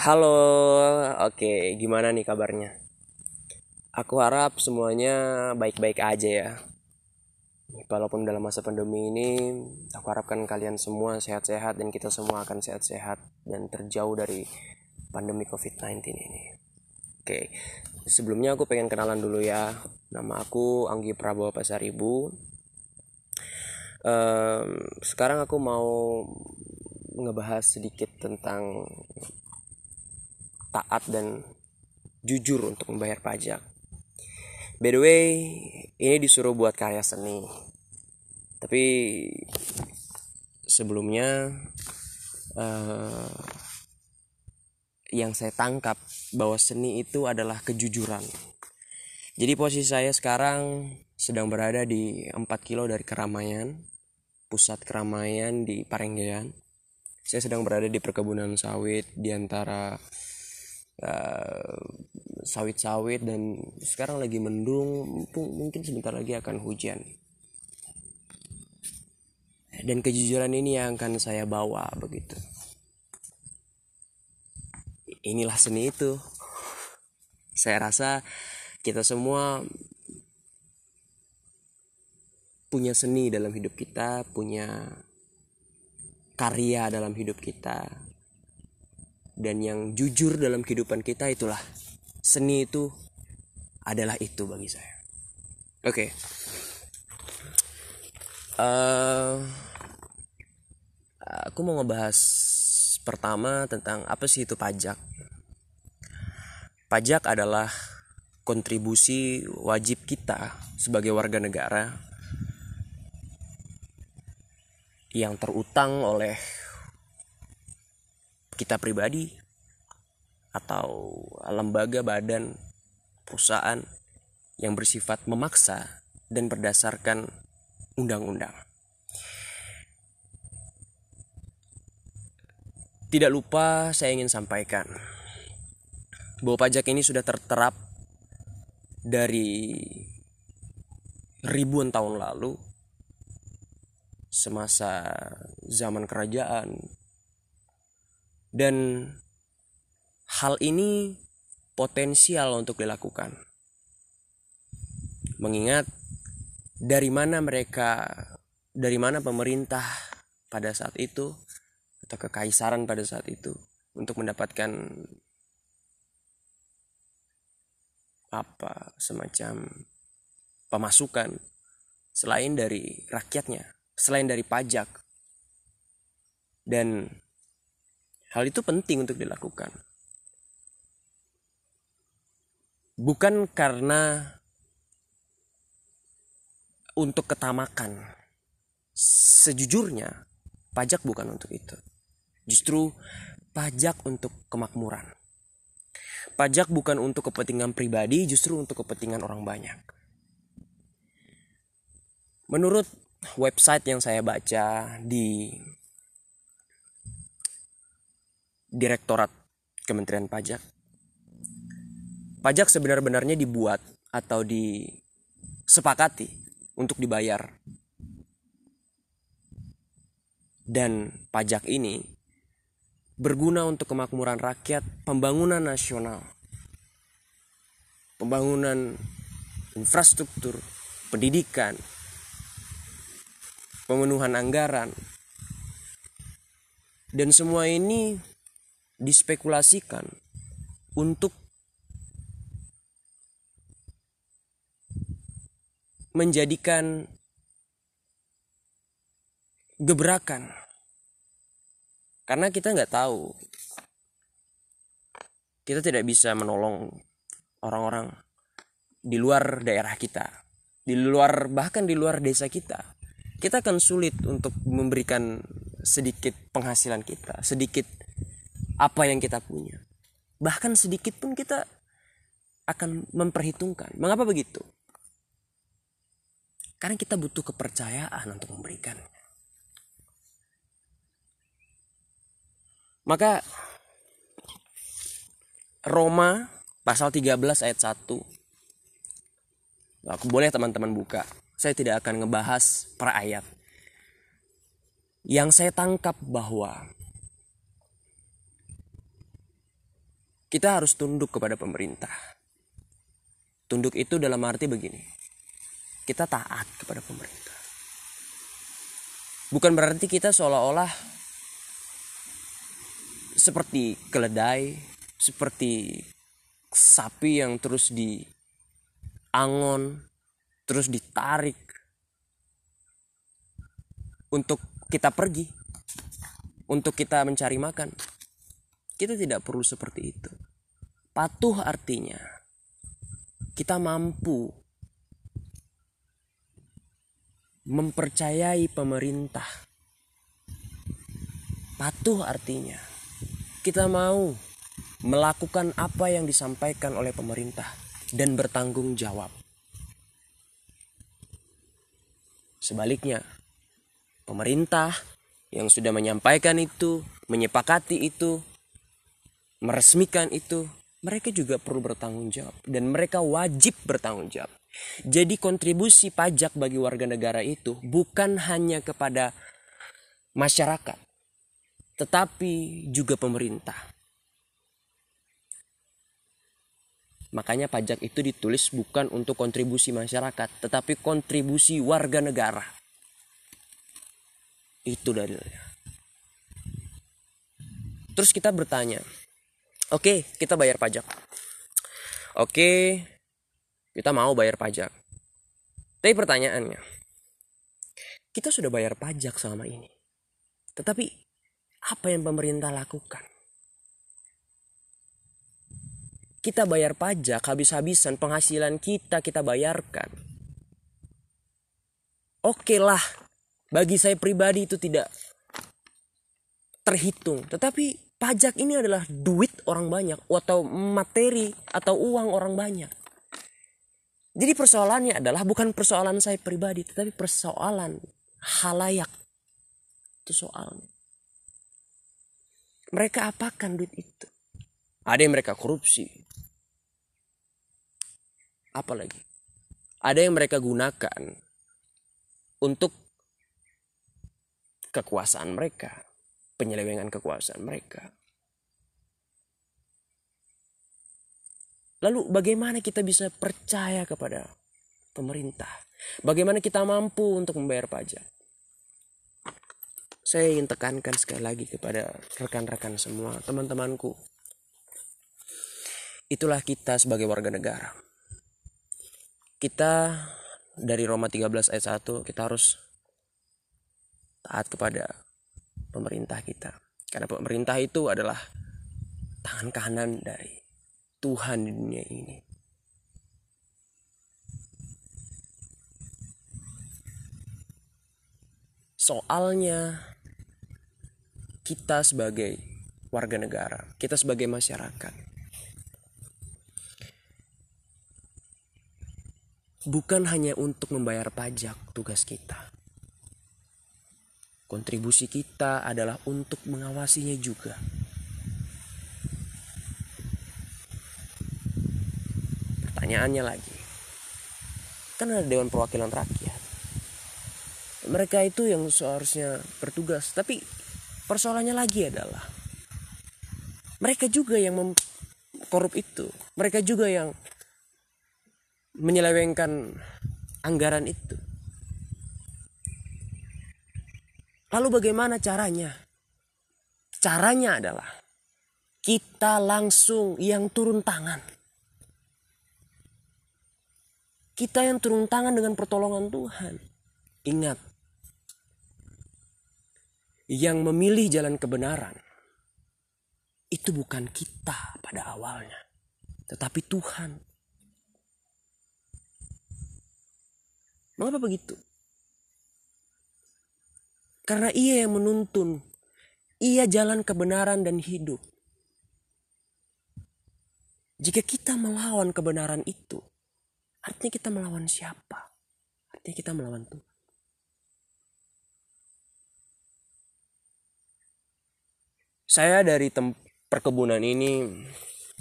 Halo, oke, gimana nih kabarnya? Aku harap semuanya baik-baik aja ya. Walaupun dalam masa pandemi ini, aku harapkan kalian semua sehat-sehat dan kita semua akan sehat-sehat dan terjauh dari pandemi COVID-19 ini. Oke, sebelumnya aku pengen kenalan dulu ya. Nama aku Anggi Prabowo Pasaribu. Um, sekarang aku mau ngebahas sedikit tentang taat dan jujur untuk membayar pajak. By the way, ini disuruh buat karya seni. Tapi sebelumnya uh, yang saya tangkap bahwa seni itu adalah kejujuran. Jadi posisi saya sekarang sedang berada di 4 kilo dari keramaian, pusat keramaian di Parenggean. Saya sedang berada di perkebunan sawit di antara Eh, sawit-sawit dan sekarang lagi mendung mungkin sebentar lagi akan hujan. Dan kejujuran ini yang akan saya bawa begitu. Inilah seni itu. Saya rasa kita semua punya seni dalam hidup kita punya karya dalam hidup kita dan yang jujur dalam kehidupan kita itulah seni itu adalah itu bagi saya oke okay. uh, eh, aku mau ngebahas pertama tentang apa sih itu pajak pajak adalah kontribusi wajib kita sebagai warga negara yang terutang oleh kita pribadi atau lembaga badan perusahaan yang bersifat memaksa dan berdasarkan undang-undang. Tidak lupa saya ingin sampaikan bahwa pajak ini sudah terterap dari ribuan tahun lalu semasa zaman kerajaan dan hal ini potensial untuk dilakukan. Mengingat dari mana mereka, dari mana pemerintah pada saat itu atau kekaisaran pada saat itu untuk mendapatkan apa semacam pemasukan selain dari rakyatnya, selain dari pajak. Dan Hal itu penting untuk dilakukan. Bukan karena untuk ketamakan. Sejujurnya, pajak bukan untuk itu. Justru pajak untuk kemakmuran. Pajak bukan untuk kepentingan pribadi, justru untuk kepentingan orang banyak. Menurut website yang saya baca di Direktorat Kementerian Pajak. Pajak sebenar-benarnya dibuat atau disepakati untuk dibayar. Dan pajak ini berguna untuk kemakmuran rakyat, pembangunan nasional, pembangunan infrastruktur, pendidikan, pemenuhan anggaran, dan semua ini dispekulasikan untuk menjadikan gebrakan. Karena kita nggak tahu. Kita tidak bisa menolong orang-orang di luar daerah kita. Di luar bahkan di luar desa kita. Kita akan sulit untuk memberikan sedikit penghasilan kita sedikit apa yang kita punya. Bahkan sedikit pun kita akan memperhitungkan. Mengapa begitu? Karena kita butuh kepercayaan untuk memberikan. Maka Roma pasal 13 ayat 1. Aku boleh teman-teman buka. Saya tidak akan ngebahas per ayat. Yang saya tangkap bahwa kita harus tunduk kepada pemerintah. Tunduk itu dalam arti begini. Kita taat kepada pemerintah. Bukan berarti kita seolah-olah seperti keledai, seperti sapi yang terus di angon, terus ditarik untuk kita pergi, untuk kita mencari makan. Kita tidak perlu seperti itu. Patuh artinya kita mampu mempercayai pemerintah. Patuh artinya kita mau melakukan apa yang disampaikan oleh pemerintah dan bertanggung jawab. Sebaliknya, pemerintah yang sudah menyampaikan itu, menyepakati itu, meresmikan itu, mereka juga perlu bertanggung jawab dan mereka wajib bertanggung jawab. Jadi kontribusi pajak bagi warga negara itu bukan hanya kepada masyarakat, tetapi juga pemerintah. Makanya pajak itu ditulis bukan untuk kontribusi masyarakat, tetapi kontribusi warga negara. Itu dalilnya. Terus kita bertanya, Oke, kita bayar pajak. Oke, kita mau bayar pajak. Tapi pertanyaannya, kita sudah bayar pajak selama ini. Tetapi apa yang pemerintah lakukan? Kita bayar pajak habis-habisan penghasilan kita kita bayarkan. Oke lah, bagi saya pribadi itu tidak terhitung. Tetapi pajak ini adalah duit orang banyak atau materi atau uang orang banyak. Jadi persoalannya adalah bukan persoalan saya pribadi, tetapi persoalan halayak. Itu soalnya. Mereka apakan duit itu? Ada yang mereka korupsi. Apalagi? Ada yang mereka gunakan untuk kekuasaan mereka penyelewengan kekuasaan mereka. Lalu bagaimana kita bisa percaya kepada pemerintah? Bagaimana kita mampu untuk membayar pajak? Saya ingin tekankan sekali lagi kepada rekan-rekan semua, teman-temanku. Itulah kita sebagai warga negara. Kita dari Roma 13 ayat 1 kita harus taat kepada pemerintah kita. Karena pemerintah itu adalah tangan kanan dari Tuhan di dunia ini. Soalnya kita sebagai warga negara, kita sebagai masyarakat bukan hanya untuk membayar pajak tugas kita Kontribusi kita adalah untuk mengawasinya juga. Pertanyaannya lagi, kan ada Dewan Perwakilan Rakyat. Mereka itu yang seharusnya bertugas, tapi persoalannya lagi adalah mereka juga yang korup itu. Mereka juga yang menyelewengkan anggaran itu. Lalu bagaimana caranya? Caranya adalah kita langsung yang turun tangan. Kita yang turun tangan dengan pertolongan Tuhan. Ingat, yang memilih jalan kebenaran itu bukan kita pada awalnya, tetapi Tuhan. Mengapa begitu? Karena ia yang menuntun. Ia jalan kebenaran dan hidup. Jika kita melawan kebenaran itu, artinya kita melawan siapa? Artinya kita melawan Tuhan. Saya dari perkebunan ini,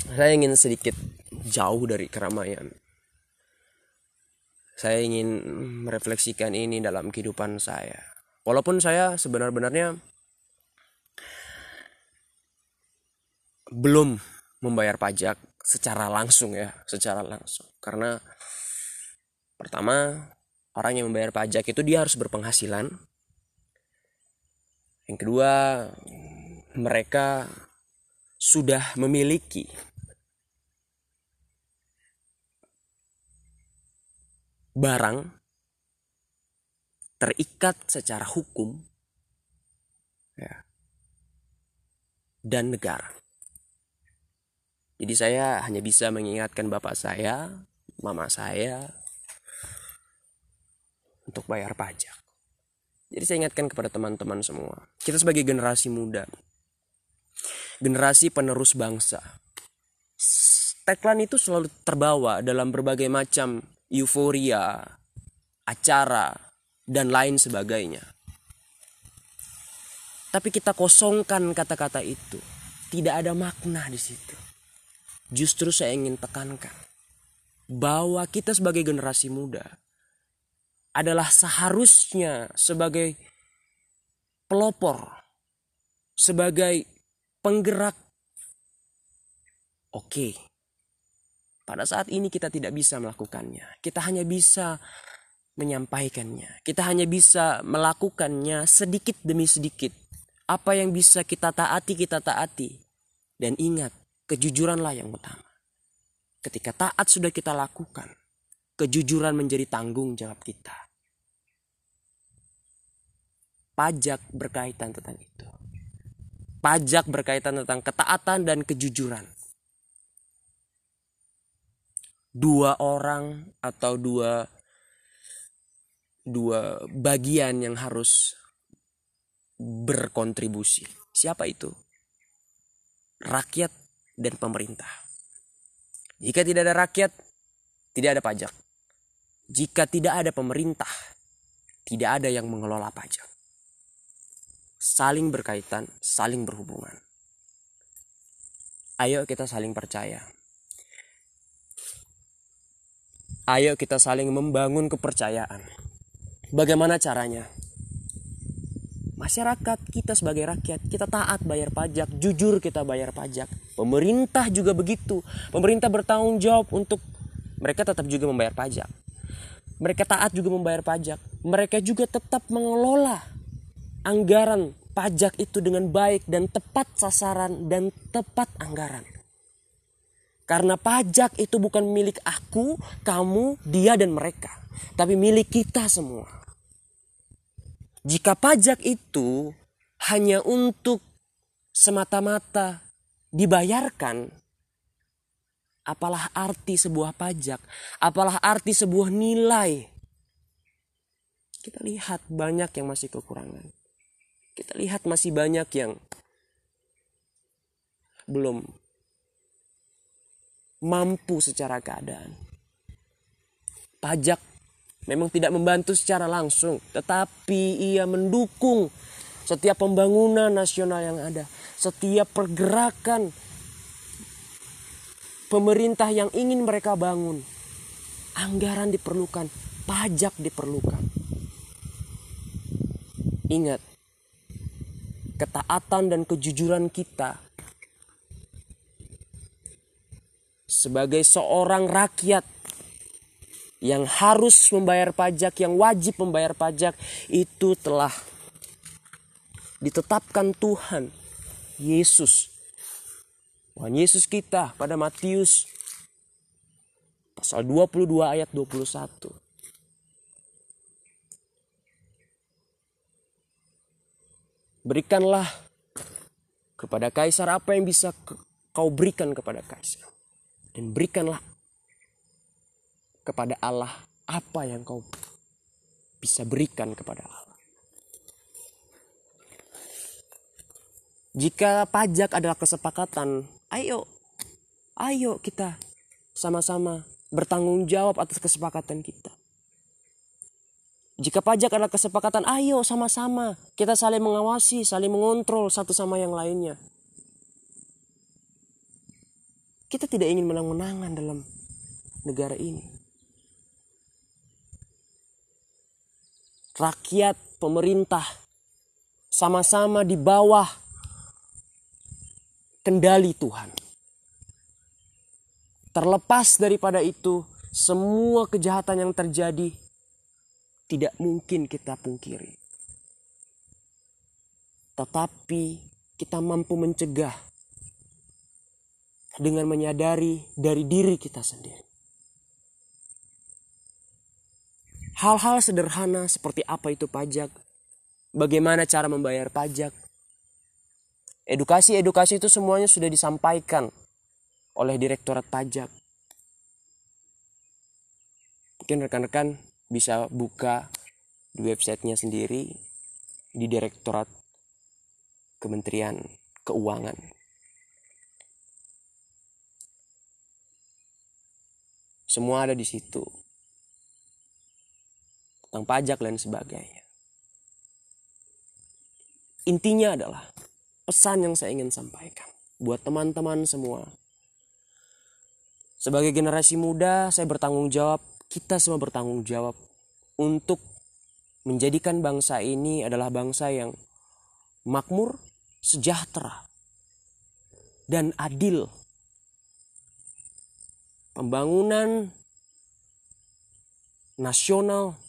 saya ingin sedikit jauh dari keramaian. Saya ingin merefleksikan ini dalam kehidupan saya walaupun saya sebenar-benarnya belum membayar pajak secara langsung ya, secara langsung. Karena pertama, orang yang membayar pajak itu dia harus berpenghasilan. Yang kedua, mereka sudah memiliki barang terikat secara hukum ya, dan negara. Jadi saya hanya bisa mengingatkan bapak saya, mama saya untuk bayar pajak. Jadi saya ingatkan kepada teman-teman semua. Kita sebagai generasi muda, generasi penerus bangsa. Tagline itu selalu terbawa dalam berbagai macam euforia, acara, dan lain sebagainya. Tapi kita kosongkan kata-kata itu. Tidak ada makna di situ justru saya ingin tekankan bahwa kita sebagai generasi muda adalah seharusnya sebagai pelopor, sebagai penggerak. Oke, pada saat ini kita tidak bisa melakukannya. Kita hanya bisa menyampaikannya. Kita hanya bisa melakukannya sedikit demi sedikit. Apa yang bisa kita taati, kita taati. Dan ingat, kejujuranlah yang utama. Ketika taat sudah kita lakukan, kejujuran menjadi tanggung jawab kita. Pajak berkaitan tentang itu. Pajak berkaitan tentang ketaatan dan kejujuran. Dua orang atau dua dua bagian yang harus berkontribusi. Siapa itu? Rakyat dan pemerintah. Jika tidak ada rakyat, tidak ada pajak. Jika tidak ada pemerintah, tidak ada yang mengelola pajak. Saling berkaitan, saling berhubungan. Ayo kita saling percaya. Ayo kita saling membangun kepercayaan. Bagaimana caranya? masyarakat kita sebagai rakyat kita taat bayar pajak jujur kita bayar pajak. Pemerintah juga begitu. Pemerintah bertanggung jawab untuk mereka tetap juga membayar pajak. Mereka taat juga membayar pajak. Mereka juga tetap mengelola anggaran pajak itu dengan baik dan tepat sasaran dan tepat anggaran. Karena pajak itu bukan milik aku, kamu, dia dan mereka, tapi milik kita semua. Jika pajak itu hanya untuk semata-mata dibayarkan, apalah arti sebuah pajak? Apalah arti sebuah nilai? Kita lihat banyak yang masih kekurangan. Kita lihat masih banyak yang belum mampu secara keadaan. Pajak memang tidak membantu secara langsung, tetapi ia mendukung setiap pembangunan nasional yang ada, setiap pergerakan pemerintah yang ingin mereka bangun. Anggaran diperlukan, pajak diperlukan. Ingat, ketaatan dan kejujuran kita sebagai seorang rakyat yang harus membayar pajak, yang wajib membayar pajak, itu telah ditetapkan Tuhan Yesus. Tuhan Yesus kita pada Matius pasal 22 ayat 21. Berikanlah kepada kaisar apa yang bisa kau berikan kepada kaisar. Dan berikanlah kepada Allah apa yang kau bisa berikan kepada Allah. Jika pajak adalah kesepakatan, ayo, ayo kita sama-sama bertanggung jawab atas kesepakatan kita. Jika pajak adalah kesepakatan, ayo sama-sama kita saling mengawasi, saling mengontrol satu sama yang lainnya. Kita tidak ingin menang-menangan dalam negara ini. Rakyat, pemerintah sama-sama di bawah kendali Tuhan. Terlepas daripada itu, semua kejahatan yang terjadi tidak mungkin kita pungkiri. Tetapi kita mampu mencegah dengan menyadari dari diri kita sendiri. Hal-hal sederhana seperti apa itu pajak, bagaimana cara membayar pajak, edukasi-edukasi itu semuanya sudah disampaikan oleh Direktorat Pajak. Mungkin rekan-rekan bisa buka di websitenya sendiri di Direktorat Kementerian Keuangan. Semua ada di situ. Tentang pajak dan sebagainya. Intinya adalah pesan yang saya ingin sampaikan buat teman-teman semua sebagai generasi muda, saya bertanggung jawab, kita semua bertanggung jawab untuk menjadikan bangsa ini adalah bangsa yang makmur, sejahtera, dan adil. Pembangunan nasional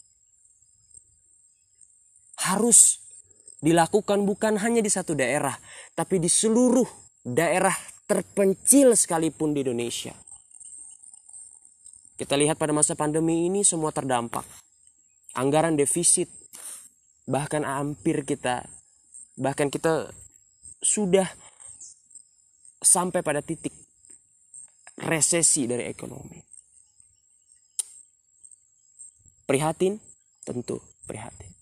harus dilakukan bukan hanya di satu daerah, tapi di seluruh daerah terpencil sekalipun di Indonesia. Kita lihat pada masa pandemi ini semua terdampak. Anggaran defisit bahkan hampir kita bahkan kita sudah sampai pada titik resesi dari ekonomi. Prihatin? Tentu prihatin.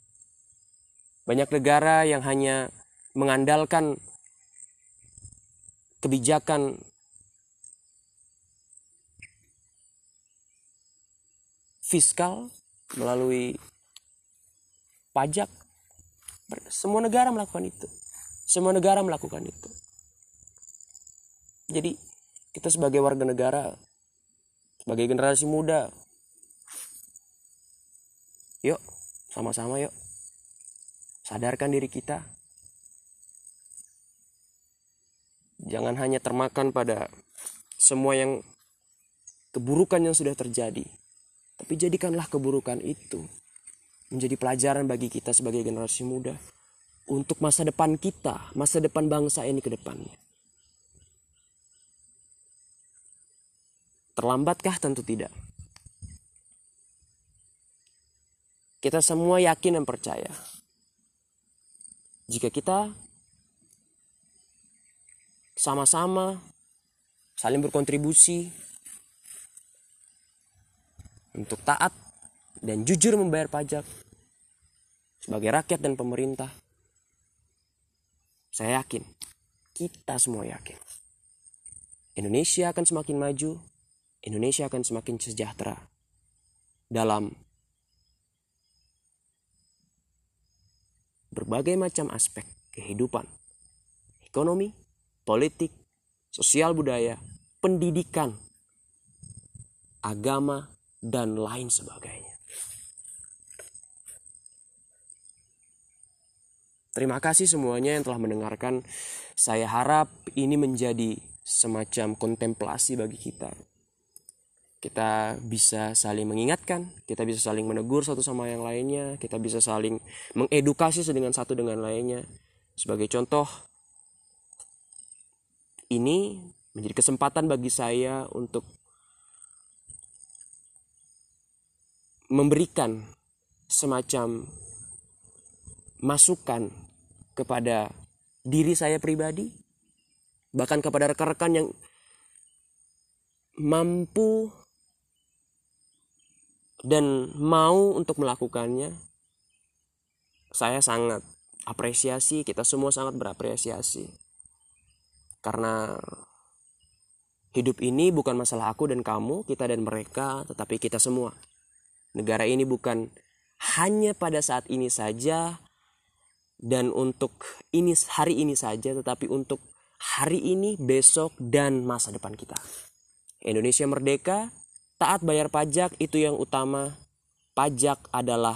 Banyak negara yang hanya mengandalkan kebijakan fiskal, melalui pajak. Semua negara melakukan itu. Semua negara melakukan itu. Jadi kita sebagai warga negara, sebagai generasi muda, yuk sama-sama yuk sadarkan diri kita. Jangan hanya termakan pada semua yang keburukan yang sudah terjadi. Tapi jadikanlah keburukan itu menjadi pelajaran bagi kita sebagai generasi muda untuk masa depan kita, masa depan bangsa ini ke depannya. Terlambatkah? Tentu tidak. Kita semua yakin dan percaya. Jika kita sama-sama saling berkontribusi untuk taat dan jujur membayar pajak sebagai rakyat dan pemerintah. Saya yakin, kita semua yakin. Indonesia akan semakin maju, Indonesia akan semakin sejahtera dalam berbagai macam aspek kehidupan, ekonomi, politik, sosial budaya, pendidikan, agama, dan lain sebagainya. Terima kasih semuanya yang telah mendengarkan. Saya harap ini menjadi semacam kontemplasi bagi kita. Kita bisa saling mengingatkan, kita bisa saling menegur satu sama yang lainnya, kita bisa saling mengedukasi dengan satu dengan lainnya. Sebagai contoh, ini menjadi kesempatan bagi saya untuk memberikan semacam masukan kepada diri saya pribadi, bahkan kepada rekan-rekan yang mampu dan mau untuk melakukannya, saya sangat apresiasi, kita semua sangat berapresiasi. Karena hidup ini bukan masalah aku dan kamu, kita dan mereka, tetapi kita semua. Negara ini bukan hanya pada saat ini saja dan untuk ini hari ini saja tetapi untuk hari ini, besok dan masa depan kita. Indonesia merdeka, taat bayar pajak itu yang utama. Pajak adalah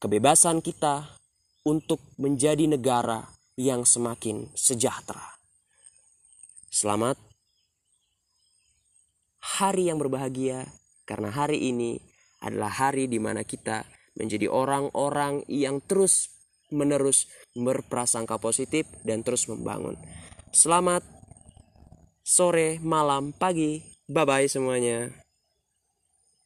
kebebasan kita untuk menjadi negara yang semakin sejahtera. Selamat hari yang berbahagia karena hari ini adalah hari di mana kita menjadi orang-orang yang terus menerus berprasangka positif dan terus membangun. Selamat sore, malam, pagi. Bye bye semuanya.